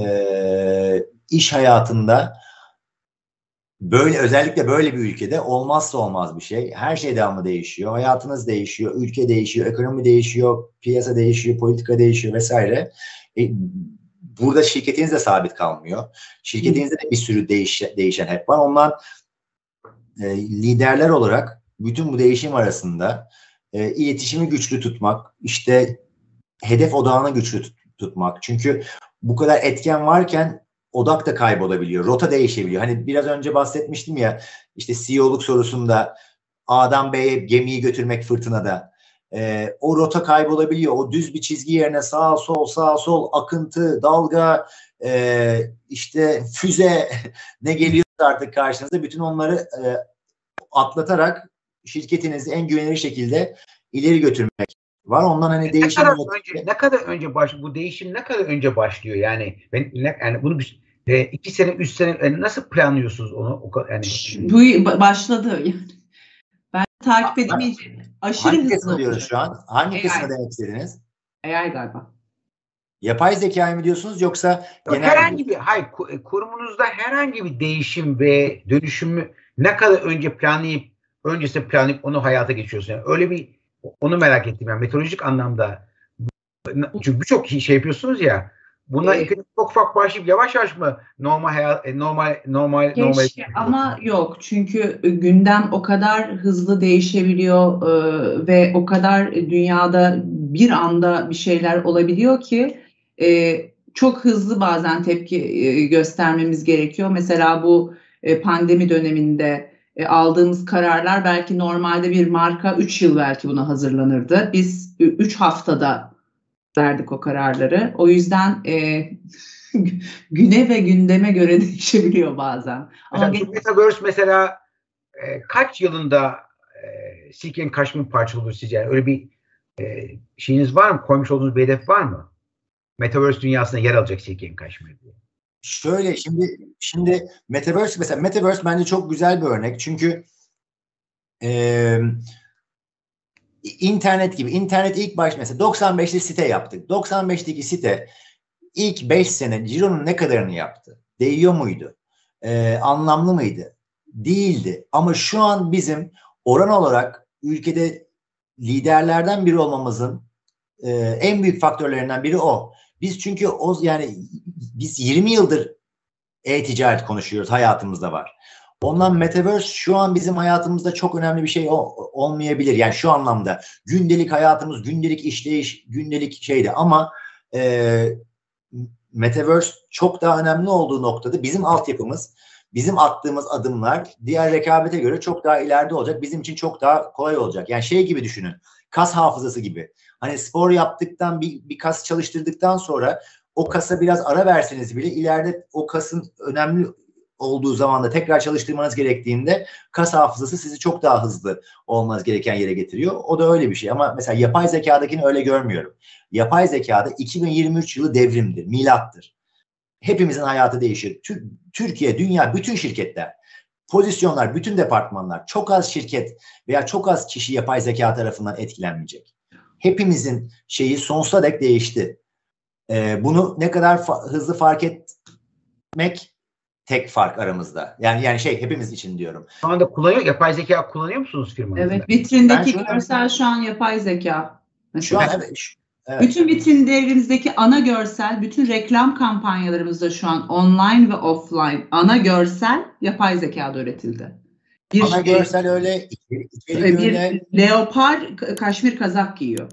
iş hayatında böyle özellikle böyle bir ülkede olmazsa olmaz bir şey. Her şey devamlı değişiyor. Hayatınız değişiyor, ülke değişiyor, ekonomi değişiyor, piyasa değişiyor, politika değişiyor vesaire. E, burada şirketiniz de sabit kalmıyor. Şirketinizde de bir sürü değiş, değişen hep var. Ondan e, liderler olarak bütün bu değişim arasında e, iletişimi güçlü tutmak, işte hedef odağını güçlü tut, tutmak. Çünkü bu kadar etken varken odak da kaybolabiliyor. Rota değişebiliyor. Hani biraz önce bahsetmiştim ya işte CEO'luk sorusunda A'dan B'ye gemiyi götürmek fırtınada. E, o rota kaybolabiliyor. O düz bir çizgi yerine sağ sol sağ sol akıntı, dalga, e, işte füze [laughs] ne geliyor artık karşınıza bütün onları e, atlatarak şirketinizi en güvenilir şekilde ileri götürmek var. Ondan hani değişim ne kadar önce ne kadar önce baş bu değişim ne kadar önce başlıyor yani ben ne, yani bunu e, iki sene, üç sene yani nasıl planlıyorsunuz onu? O, yani bu başladı yani. Ben takip edemeyeceğim. Aşırı Hangi kısmı diyoruz şu an? Hangi AI. kısmı demek istediniz? AI galiba. Yapay zeka mı diyorsunuz yoksa genel herhangi bir hayır e, kurumunuzda herhangi bir değişim ve dönüşümü ne kadar önce planlayıp öncesinde planlayıp onu hayata geçiyorsunuz? Yani öyle bir onu merak ettim yani metodolojik anlamda çünkü birçok şey yapıyorsunuz ya Bunlar evet. çok ufak başlayıp yavaş yavaş mı normal hayat e, normal normal Keşke, normal ama yok çünkü gündem o kadar hızlı değişebiliyor e, ve o kadar dünyada bir anda bir şeyler olabiliyor ki e, çok hızlı bazen tepki e, göstermemiz gerekiyor. Mesela bu e, pandemi döneminde e, aldığımız kararlar belki normalde bir marka 3 yıl belki buna hazırlanırdı. Biz 3 haftada verdik o kararları. O yüzden e, [laughs] güne ve gündeme göre [laughs] değişebiliyor bazen. Ama mesela, Metaverse mesela e, kaç yılında e, Seek Kaşmir parça olur sizce? Yani öyle bir e, şeyiniz var mı? Koymuş olduğunuz bir hedef var mı? Metaverse dünyasında yer alacak Seek Kaşmir diye. Şöyle şimdi şimdi Metaverse mesela Metaverse bence çok güzel bir örnek. Çünkü eee internet gibi. internet ilk baş mesela 95'li site yaptık. 95'teki site ilk 5 sene Ciro'nun ne kadarını yaptı? Değiyor muydu? Ee, anlamlı mıydı? Değildi. Ama şu an bizim oran olarak ülkede liderlerden biri olmamızın e, en büyük faktörlerinden biri o. Biz çünkü o yani biz 20 yıldır e-ticaret konuşuyoruz hayatımızda var. Ondan Metaverse şu an bizim hayatımızda çok önemli bir şey olmayabilir. Yani şu anlamda gündelik hayatımız, gündelik işleyiş, gündelik şeydi ama e, Metaverse çok daha önemli olduğu noktada bizim altyapımız, bizim attığımız adımlar diğer rekabete göre çok daha ileride olacak. Bizim için çok daha kolay olacak. Yani şey gibi düşünün. Kas hafızası gibi. Hani spor yaptıktan bir, bir kas çalıştırdıktan sonra o kasa biraz ara verseniz bile ileride o kasın önemli olduğu zaman da tekrar çalıştırmanız gerektiğinde kas hafızası sizi çok daha hızlı olmanız gereken yere getiriyor. O da öyle bir şey ama mesela yapay zekadakini öyle görmüyorum. Yapay zekada 2023 yılı devrimdir, milattır. Hepimizin hayatı değişir. Türkiye, dünya, bütün şirketler, pozisyonlar, bütün departmanlar, çok az şirket veya çok az kişi yapay zeka tarafından etkilenmeyecek. Hepimizin şeyi sonsuza dek değişti. Ee, bunu ne kadar fa- hızlı fark etmek tek fark aramızda. Yani yani şey hepimiz için diyorum. Şu anda kullanıyor, yapay zeka kullanıyor musunuz firmanızda? Evet, vitrindeki şu görsel an, şu an yapay zeka. Şu an evet. Şu, evet. Bütün vitrinlerimizdeki ana görsel, bütün reklam kampanyalarımızda şu an online ve offline ana görsel yapay zekada üretildi. Bir ana şey, görsel öyle, içerik bir öyle. leopar kaşmir kazak giyiyor.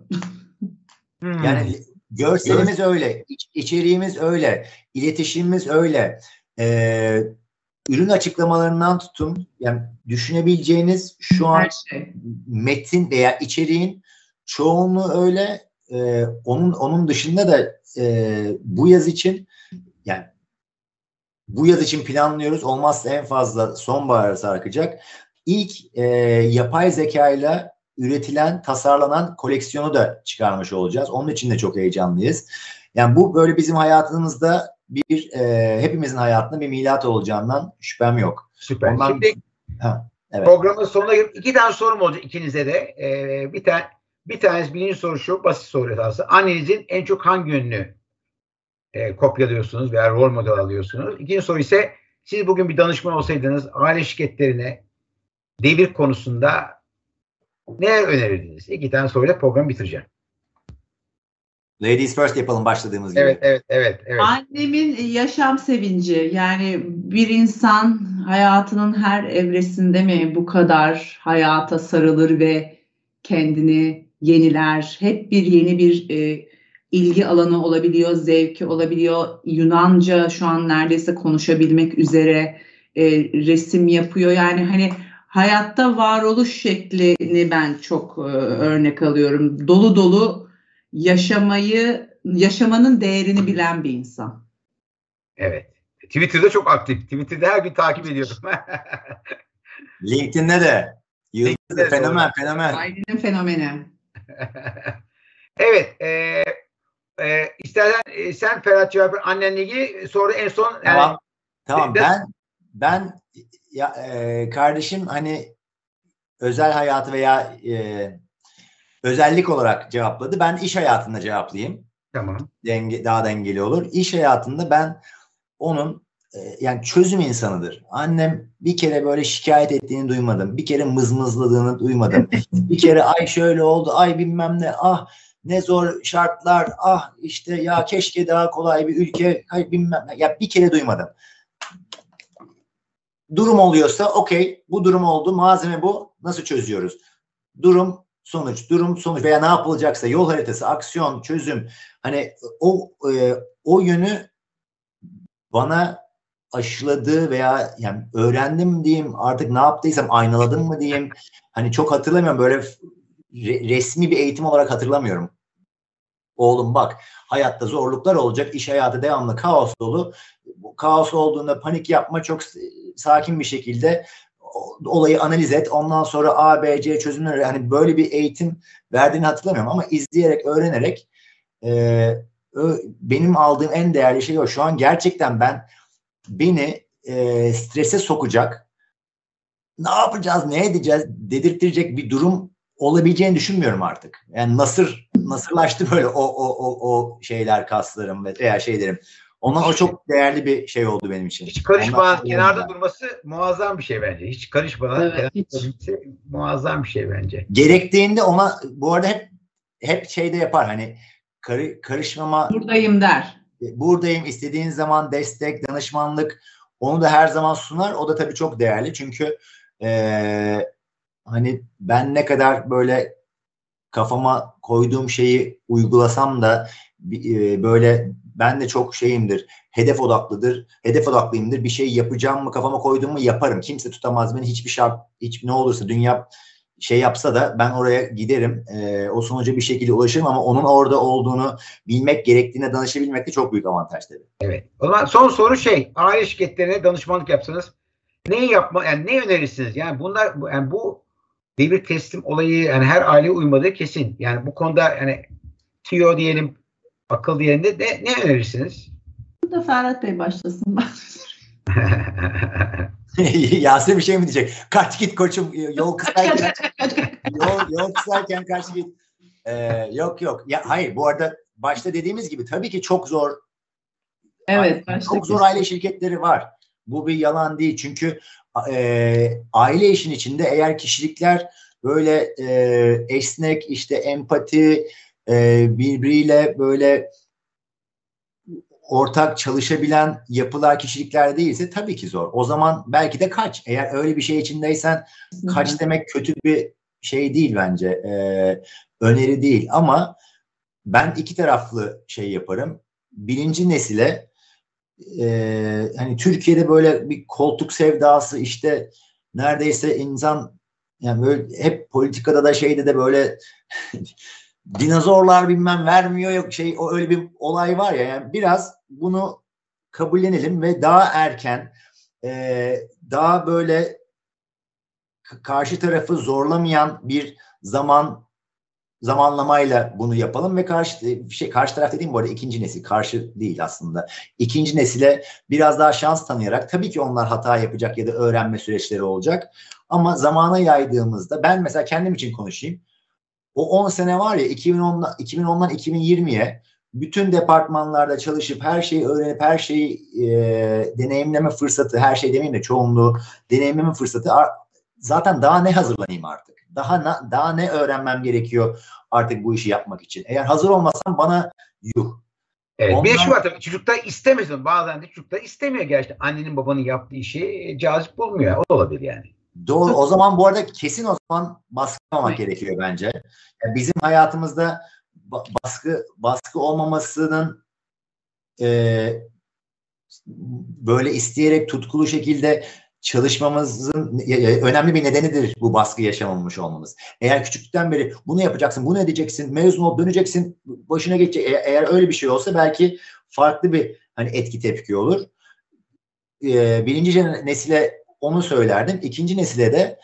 Hmm. Yani görselimiz öyle, iç, içeriğimiz öyle, iletişimimiz öyle e, ürün açıklamalarından tutun yani düşünebileceğiniz şu an şey. metin veya içeriğin çoğunluğu öyle e, onun onun dışında da e, bu yaz için yani bu yaz için planlıyoruz. Olmazsa en fazla sonbahara sarkacak. İlk e, yapay zeka ile üretilen, tasarlanan koleksiyonu da çıkarmış olacağız. Onun için de çok heyecanlıyız. Yani bu böyle bizim hayatımızda bir e, hepimizin hayatında bir milat olacağından şüphem yok. Süper. Ondan, Şimdi ha, evet. programın sonuna gelip iki tane sorum olacak ikinize de. Ee, bir tane bir tanesi birinci soru şu basit soru aslında. Annenizin en çok hangi yönünü e, kopyalıyorsunuz veya rol model alıyorsunuz? İkinci soru ise siz bugün bir danışman olsaydınız aile şirketlerine devir konusunda ne önerirdiniz? İki tane soruyla programı bitireceğim. Ladies first yapalım başladığımız gibi. Evet, evet, evet, evet. Annemin yaşam sevinci. Yani bir insan hayatının her evresinde mi bu kadar hayata sarılır ve kendini yeniler? Hep bir yeni bir e, ilgi alanı olabiliyor, zevki olabiliyor. Yunanca şu an neredeyse konuşabilmek üzere e, resim yapıyor. Yani hani hayatta varoluş şeklini ben çok e, örnek alıyorum. Dolu dolu yaşamayı, yaşamanın değerini bilen bir insan. Evet. Twitter'da çok aktif. Twitter'da her gün takip ediyorum. [laughs] LinkedIn'de de. LinkedIn'de fenomen, doğru. fenomen. Ailenin fenomeni. [laughs] evet. E, e, istersen e, sen Ferhat cevap ver. Annenle ilgili sonra en son yani, tamam. Tamam. Ben ben ya e, kardeşim hani özel hayatı veya e, özellik olarak cevapladı. Ben iş hayatında cevaplayayım. Tamam. Denge, daha dengeli olur. İş hayatında ben onun e, yani çözüm insanıdır. Annem bir kere böyle şikayet ettiğini duymadım. Bir kere mızmızladığını duymadım. [laughs] bir kere ay şöyle oldu, ay bilmem ne, ah ne zor şartlar, ah işte ya keşke daha kolay bir ülke, hayır bilmem ya bir kere duymadım. Durum oluyorsa okey bu durum oldu, malzeme bu, nasıl çözüyoruz? Durum sonuç, durum sonuç veya ne yapılacaksa yol haritası, aksiyon, çözüm hani o e, o yönü bana aşıladı veya yani öğrendim diyeyim artık ne yaptıysam aynaladım mı diyeyim hani çok hatırlamıyorum böyle re, resmi bir eğitim olarak hatırlamıyorum. Oğlum bak hayatta zorluklar olacak iş hayatı devamlı kaos dolu kaos olduğunda panik yapma çok sakin bir şekilde olayı analiz et. Ondan sonra A, B, C çözümleri hani böyle bir eğitim verdiğini hatırlamıyorum ama izleyerek, öğrenerek e, benim aldığım en değerli şey o. Şu an gerçekten ben beni e, strese sokacak ne yapacağız, ne edeceğiz dedirttirecek bir durum olabileceğini düşünmüyorum artık. Yani nasır nasırlaştı böyle o o o o şeyler kaslarım veya şeylerim. Ondan o çok değerli bir şey oldu benim için. Hiç karışmadan kenarda durması muazzam bir şey bence. Hiç karışmadan evet, kenarda hiç. muazzam bir şey bence. Gerektiğinde ona bu arada hep hep şeyde yapar hani karı, karışmama buradayım der. Buradayım istediğin zaman destek, danışmanlık onu da her zaman sunar. O da tabii çok değerli çünkü ee, hani ben ne kadar böyle kafama koyduğum şeyi uygulasam da e, böyle ben de çok şeyimdir. Hedef odaklıdır. Hedef odaklıyımdır. Bir şey yapacağım mı kafama koyduğumu yaparım. Kimse tutamaz beni. Hiçbir şart, hiç ne olursa dünya şey yapsa da ben oraya giderim. E, o sonuca bir şekilde ulaşırım ama onun orada olduğunu bilmek gerektiğine danışabilmek de çok büyük avantaj tabii. Evet. O zaman son soru şey. Aile şirketlerine danışmanlık yapsanız ne yapma yani ne önerirsiniz? Yani bunlar yani bu devir teslim olayı yani her aile uymadığı kesin. Yani bu konuda yani TIO diyelim akıl diyelim de ne, ne önerirsiniz? Burada Ferhat Bey başlasın. [laughs] [laughs] Yasin bir şey mi diyecek? Kaç git koçum yol kısayken [laughs] yol, yol kısayken kaç git. Ee, yok yok. Ya hayır bu arada başta dediğimiz gibi tabii ki çok zor. Evet. Çok zor aile şirketleri var. Bu bir yalan değil. Çünkü e, aile işin içinde eğer kişilikler böyle e, esnek işte empati e, birbiriyle böyle ortak çalışabilen yapılar, kişilikler değilse tabii ki zor. O zaman belki de kaç. Eğer öyle bir şey içindeysen kaç demek kötü bir şey değil bence. Ee, öneri değil ama ben iki taraflı şey yaparım. Birinci nesile e, hani Türkiye'de böyle bir koltuk sevdası işte neredeyse insan yani böyle hep politikada da şeyde de böyle [laughs] dinozorlar bilmem vermiyor yok şey o öyle bir olay var ya yani biraz bunu kabullenelim ve daha erken e, daha böyle karşı tarafı zorlamayan bir zaman zamanlamayla bunu yapalım ve karşı şey karşı taraf dediğim bu arada ikinci nesil karşı değil aslında. İkinci nesile biraz daha şans tanıyarak tabii ki onlar hata yapacak ya da öğrenme süreçleri olacak ama zamana yaydığımızda ben mesela kendim için konuşayım. O 10 sene var ya 2010'dan 2010'dan 2020'ye bütün departmanlarda çalışıp her şeyi öğrenip her şeyi e, deneyimleme fırsatı, her şey demeyeyim de çoğunluğu deneyimleme fırsatı zaten daha ne hazırlanayım artık? Daha ne, daha ne öğrenmem gerekiyor artık bu işi yapmak için? Eğer hazır olmasam bana yuh. Evet, Ondan... bir de şu var tabii çocuklar istemesin. Bazen de çocuklar istemiyor gerçekten. Annenin babanın yaptığı işi cazip bulmuyor. O da olabilir yani. Doğru. O zaman bu arada kesin o zaman baskılamak gerekiyor bence. Yani bizim hayatımızda baskı baskı olmamasının e, böyle isteyerek tutkulu şekilde çalışmamızın önemli bir nedenidir bu baskı yaşamamış olmamız. Eğer küçüklükten beri bunu yapacaksın, bunu edeceksin, mezun olup döneceksin, başına geçecek. Eğer öyle bir şey olsa belki farklı bir hani etki tepki olur. Ee, birinci nesile onu söylerdim. İkinci nesile de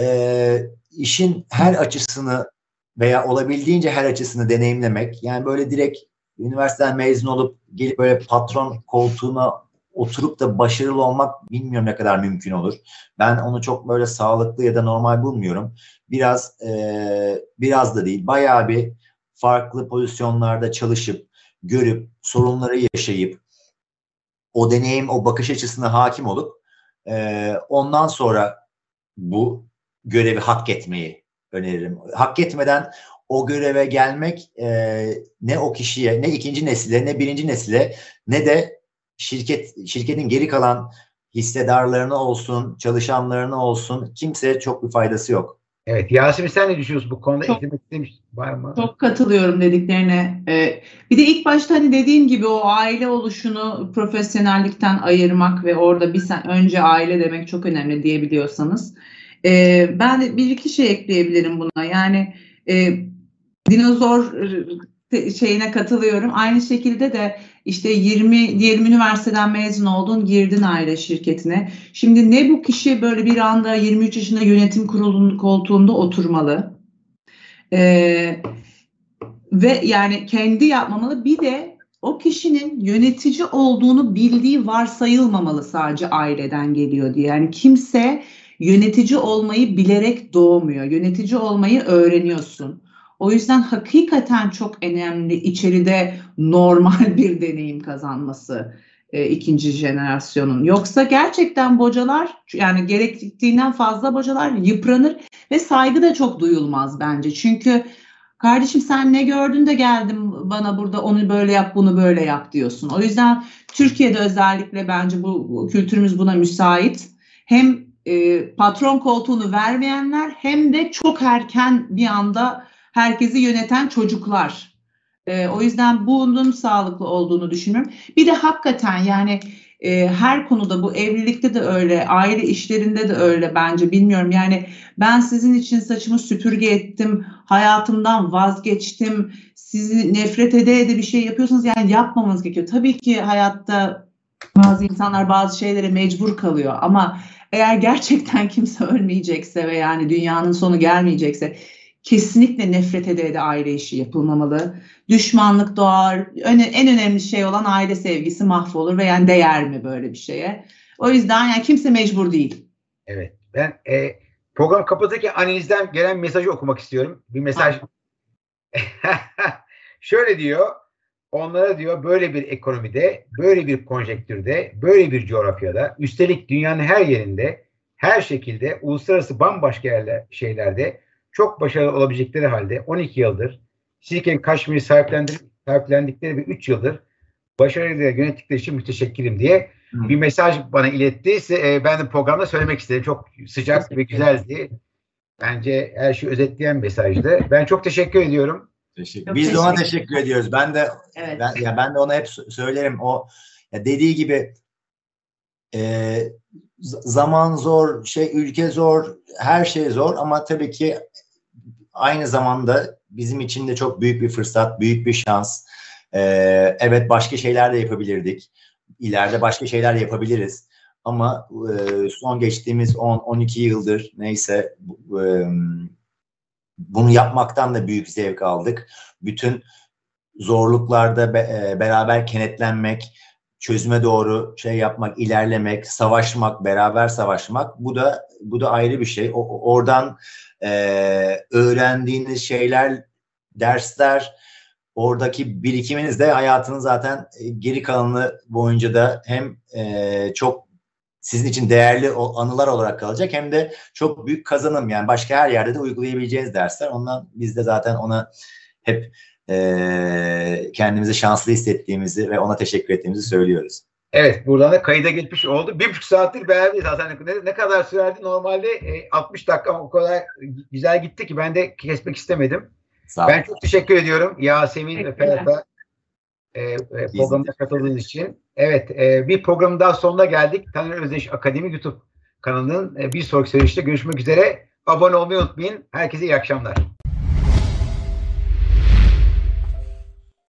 e, işin her açısını veya olabildiğince her açısını deneyimlemek. Yani böyle direkt üniversiteden mezun olup gelip böyle patron koltuğuna oturup da başarılı olmak bilmiyorum ne kadar mümkün olur. Ben onu çok böyle sağlıklı ya da normal bulmuyorum. Biraz e, biraz da değil. Bayağı bir farklı pozisyonlarda çalışıp, görüp, sorunları yaşayıp, o deneyim, o bakış açısına hakim olup e, ondan sonra bu görevi hak etmeyi öneririm. Hak etmeden o göreve gelmek e, ne o kişiye, ne ikinci nesile, ne birinci nesile, ne de şirket şirketin geri kalan hissedarlarına olsun, çalışanlarına olsun kimseye çok bir faydası yok. Evet. Yasemin sen ne düşünüyorsun bu konuda? Çok- Eklemek istemiş var mı? Çok katılıyorum dediklerine. Ee, bir de ilk başta hani dediğim gibi o aile oluşunu profesyonellikten ayırmak ve orada bir sen önce aile demek çok önemli diyebiliyorsanız. Ee, ben de bir iki şey ekleyebilirim buna. Yani e, dinozor e, şeyine katılıyorum. Aynı şekilde de işte 20 diyelim üniversiteden mezun oldun, girdin aile şirketine. Şimdi ne bu kişi böyle bir anda 23 yaşında yönetim kurulunun koltuğunda oturmalı? Ee, ve yani kendi yapmamalı. Bir de o kişinin yönetici olduğunu bildiği varsayılmamalı sadece aileden geliyor diye. Yani kimse yönetici olmayı bilerek doğmuyor. Yönetici olmayı öğreniyorsun. O yüzden hakikaten çok önemli içeride normal [laughs] bir deneyim kazanması e, ikinci jenerasyonun. Yoksa gerçekten bocalar yani gerektiğinden fazla bocalar yıpranır ve saygı da çok duyulmaz bence. Çünkü kardeşim sen ne gördün de geldin bana burada onu böyle yap bunu böyle yap diyorsun. O yüzden Türkiye'de özellikle bence bu, bu kültürümüz buna müsait. Hem e, patron koltuğunu vermeyenler hem de çok erken bir anda herkesi yöneten çocuklar. E, o yüzden bunun sağlıklı olduğunu düşünüyorum. Bir de hakikaten yani e, her konuda bu evlilikte de öyle, aile işlerinde de öyle bence bilmiyorum. Yani ben sizin için saçımı süpürge ettim, hayatımdan vazgeçtim, sizi nefret ede ede bir şey yapıyorsanız yani yapmamanız gerekiyor. Tabii ki hayatta bazı insanlar bazı şeylere mecbur kalıyor ama eğer gerçekten kimse ölmeyecekse ve yani dünyanın sonu gelmeyecekse kesinlikle nefret ede ede aile işi yapılmamalı. Düşmanlık doğar. En önemli şey olan aile sevgisi mahvolur ve yani değer mi böyle bir şeye? O yüzden yani kimse mecbur değil. Evet. Ben e, program kapatırken analizden gelen mesajı okumak istiyorum. Bir mesaj. [laughs] Şöyle diyor. Onlara diyor böyle bir ekonomide, böyle bir konjektürde, böyle bir coğrafyada, üstelik dünyanın her yerinde, her şekilde uluslararası bambaşka yerler, şeylerde çok başarılı olabilecekleri halde 12 yıldır Silken Kaşmir'i sahiplendikleri ve 3 yıldır başarıyla yönettikleri için müteşekkirim diye Hı. bir mesaj bana iletti. E, ben de programda söylemek istedim. Çok sıcak ve güzeldi. Bence her şeyi özetleyen mesajdı. Ben çok teşekkür ediyorum. Teşekkür. Çok Biz de ona teşekkür- teşekkür ediyoruz. Ben de Evet. ben ya ben de ona hep sö- söylerim. O ya dediği gibi e, zaman zor, şey ülke zor, her şey zor ama tabii ki aynı zamanda bizim için de çok büyük bir fırsat, büyük bir şans. E, evet başka şeyler de yapabilirdik. İleride başka şeyler de yapabiliriz. Ama e, son geçtiğimiz 10-12 yıldır neyse e, bunu yapmaktan da büyük zevk aldık. Bütün zorluklarda be- e, beraber kenetlenmek, çözüme doğru şey yapmak, ilerlemek, savaşmak, beraber savaşmak bu da bu da ayrı bir şey. O- oradan e, öğrendiğiniz şeyler, dersler, oradaki birikiminiz de hayatının zaten e, geri kalanı boyunca da hem e, çok sizin için değerli anılar olarak kalacak hem de çok büyük kazanım yani başka her yerde de uygulayabileceğiniz dersler. Ondan biz de zaten ona hep e, kendimizi şanslı hissettiğimizi ve ona teşekkür ettiğimizi söylüyoruz. Evet buradan da kayıda geçmiş oldu. Bir buçuk saattir beraberiz zaten. Ne, ne kadar sürerdi? Normalde e, 60 dakika o kadar güzel gitti ki ben de kesmek istemedim. Sağ Ben çok teşekkür ediyorum Yasemin ve. Ferhat'a e, e, programda katıldığınız için. Evet e, bir programın daha sonuna geldik. Taner Özdeş Akademi YouTube kanalının e, bir sonraki söyleşte görüşmek üzere. Abone olmayı unutmayın. Herkese iyi akşamlar.